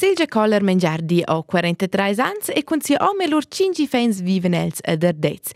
Silja Koller Mengiardi ha 43 anni e con sia ome lor 5 fans viven els ad Ardez.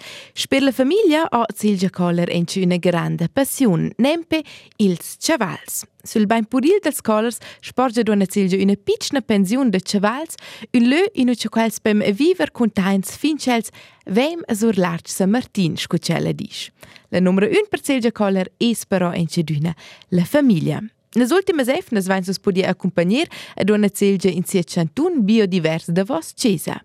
Per la famiglia ha Silja Koller enci una grande passione, nempe ils chavals. Sul bain puril dels Kollers sporge dona Silja una piccina pensione de chavals, un lö in uce quels pem viver contains finchels vem sur larch San Martin scucella dish. La numero 1 per Silja Koller es però enci d'una la famiglia. Nas ultimas efnas vain sus podia accompagner ad una celgia in sia chantun biodivers da vos cesa.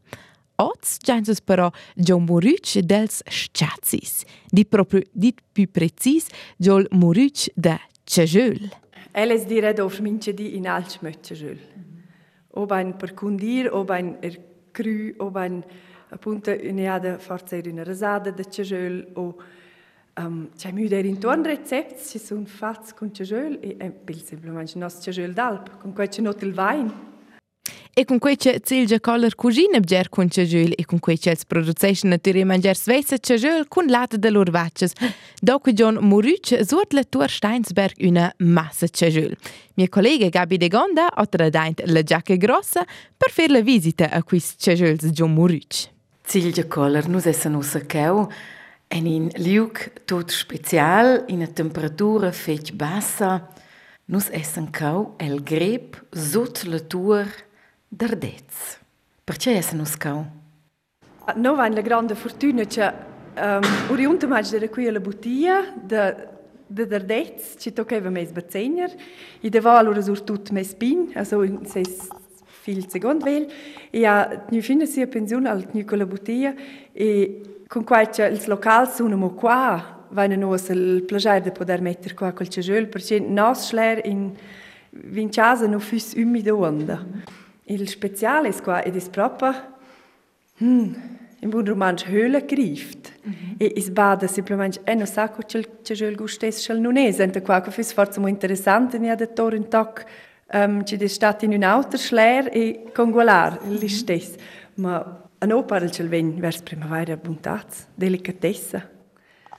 Oz giansus però John Moruc dels Schatzis, di proprio dit più precis Joel Moruc da Chajul. Elles dire do mince di in alch mötchajul. Ob ein per kundir, ob ein er cru, ob ein appunto un'eada forza in una rasada da Chajul o Um, c'è mi der intorno recept, ci sono fatti con cegiol e è per semplicemente il nostro cegiol d'alp, con cui c'è il wine. E con cui c'è Silgia Koller cugina bger con cegiol e con cui c'è il producetion naturale mangiare svessa cegiol con latte de lor vacces. Dopo John Moruc suot la Tour Steinsberg una massa cegiol. Mia collega Gabi De Gonda ha tradaint la giacca grossa per fare la visita a questi cegiols John Moruc. Silgia Koller, nus essen ussa cheu, En in liug tot special, in a temperatura fetg bassa, nus essen cau el grep sot la tour d'Ardez. Perché essen nus cau? No vain la grande fortuna che um, oriunta mai da qui alla bottiglia de de d'Ardez, ci toccava mes bazzegner, i de val ora sur tut mes pin, also in ses fil second vel, e a nu fina sia pensione al nu con la bottiglia e con qualche il locale sono qua vanno noi il piacere di poter mettere qua quel cegiol perché nos schler in vinciasa no fus umido onda il speciale è qua ed è proprio hmm, in buon romanzo höhle greift mm -hmm. e is bada semplicemente e non sa che il cegiol gustes shall non è sente qua che fus forse molto interessante ne ha detto in toc um, ci è stato in un auto schler e congolar il stes ma An oparel cel vegn vers primavera buntats, delicatessa.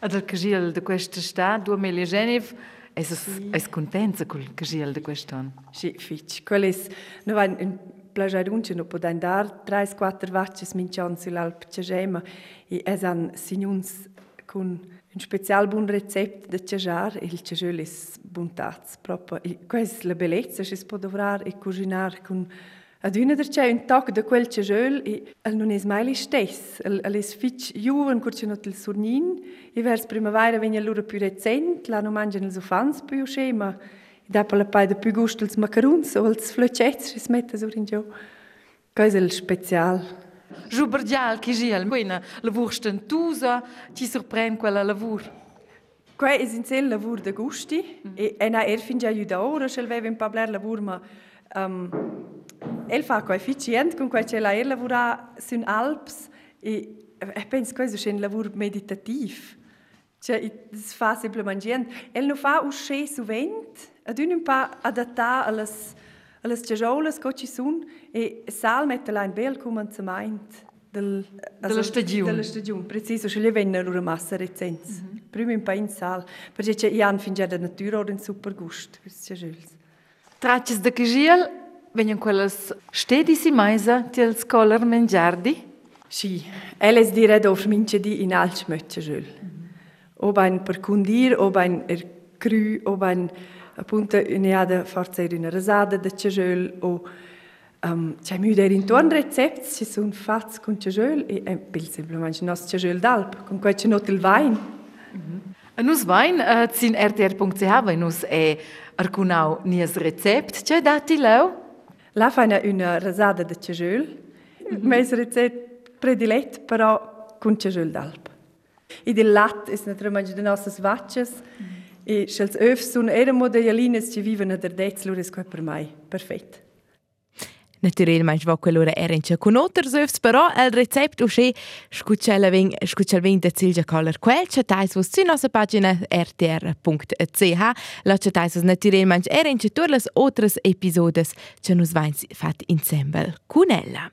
Ad il cagiel de questa sta, du Amelia Genev, es sì. es contenta col cagiel de quest'an. Sì, fitch. Quel es no vain un plagiar unce no poden dar tres quattro vaches mincion sull'alp Cegema e es an signuns con un special bun recept de cejar e il cegel es buntats proprio. E questa la bellezza si può dovrar e cucinar con Ad una der c'è un toc de quel cegiol e el non es mai li stess. El, el es fitch juven curci not il surnin e vers primavera vegna lura più recent, la no mangiano els ufans più schema. E dopo la pai de più gusto els macaruns o els flöcets si smetta sur in gio. Cosa è il special. Juberdial che giel, buena, lavur stentusa, ci sorprende quella lavur. Qua è in sel lavur de gusti mm. e ena er fin già aiuta ora, se veve in pabler lavur ma um, El fa coefficient con quel che la er lavora sun Alps e e penso che è un lavoro meditativ. Cioè, es fa semplicemente gente. El non fa uscire suvent, ad un pa adattare alle alle stagioni che ci sono e sal mette la in bel commencement del della stagione. Della stagione, preciso, se le venne una massa recenza. Mm -hmm. Prima in pa in sal, perché c'è Jan finge da natura ora in super gusto, questo è giusto. Tracces Vengono quelles stedisi maisa til scholar mengiardi? Sì, elles dire do mince di in alch möchte jul. Ob ein per kundir, ob ein er cru, ob ein appunto un'eada forza in una rasada de cejul o um, c'è mi der intorno recept, ci sono fatti con cejul e è per semplicemente nostro cejul d'alp, con cui c'è noto il wine. Mm -hmm. Nus wein uh, zin rtr.ch, weil nus è arcunau nies recept, c'è dati leu? La fa una rasada de cegiol, mm -hmm. mes recept predilet, però con cegiol d'alp. E del lat es naturalmente de nossas vaccias, mm -hmm. e schels öfs sun era modellines ci viven ad erdez, lur es per mai perfett. Naturalmente va quell'ora in con otters övs, però il recept usce scuccella ving scuccel ving de Silja Koller quel chatais vos su nostra pagina rtr.ch la chatais vos naturalmente in tutte le altre episodes che nos vain fat insieme con ella.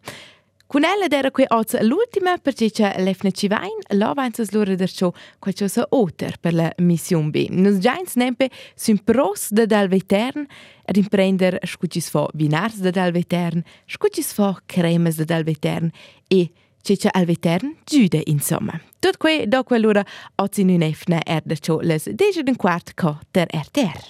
Con ella era qui oggi l'ultima perché c'è l'efne ci vain, là vanzas loro der ciò qualcosa oter per la missione B. Nos giants nempe sun pros de dal vetern ad imprender scucis fo vinars de dal vetern, scucis fo cremes de dal vetern e c'è al vetern giude insomma. Tut que do quell'ora oggi in un'efne er der ciò les deja d'un quart co der RTR.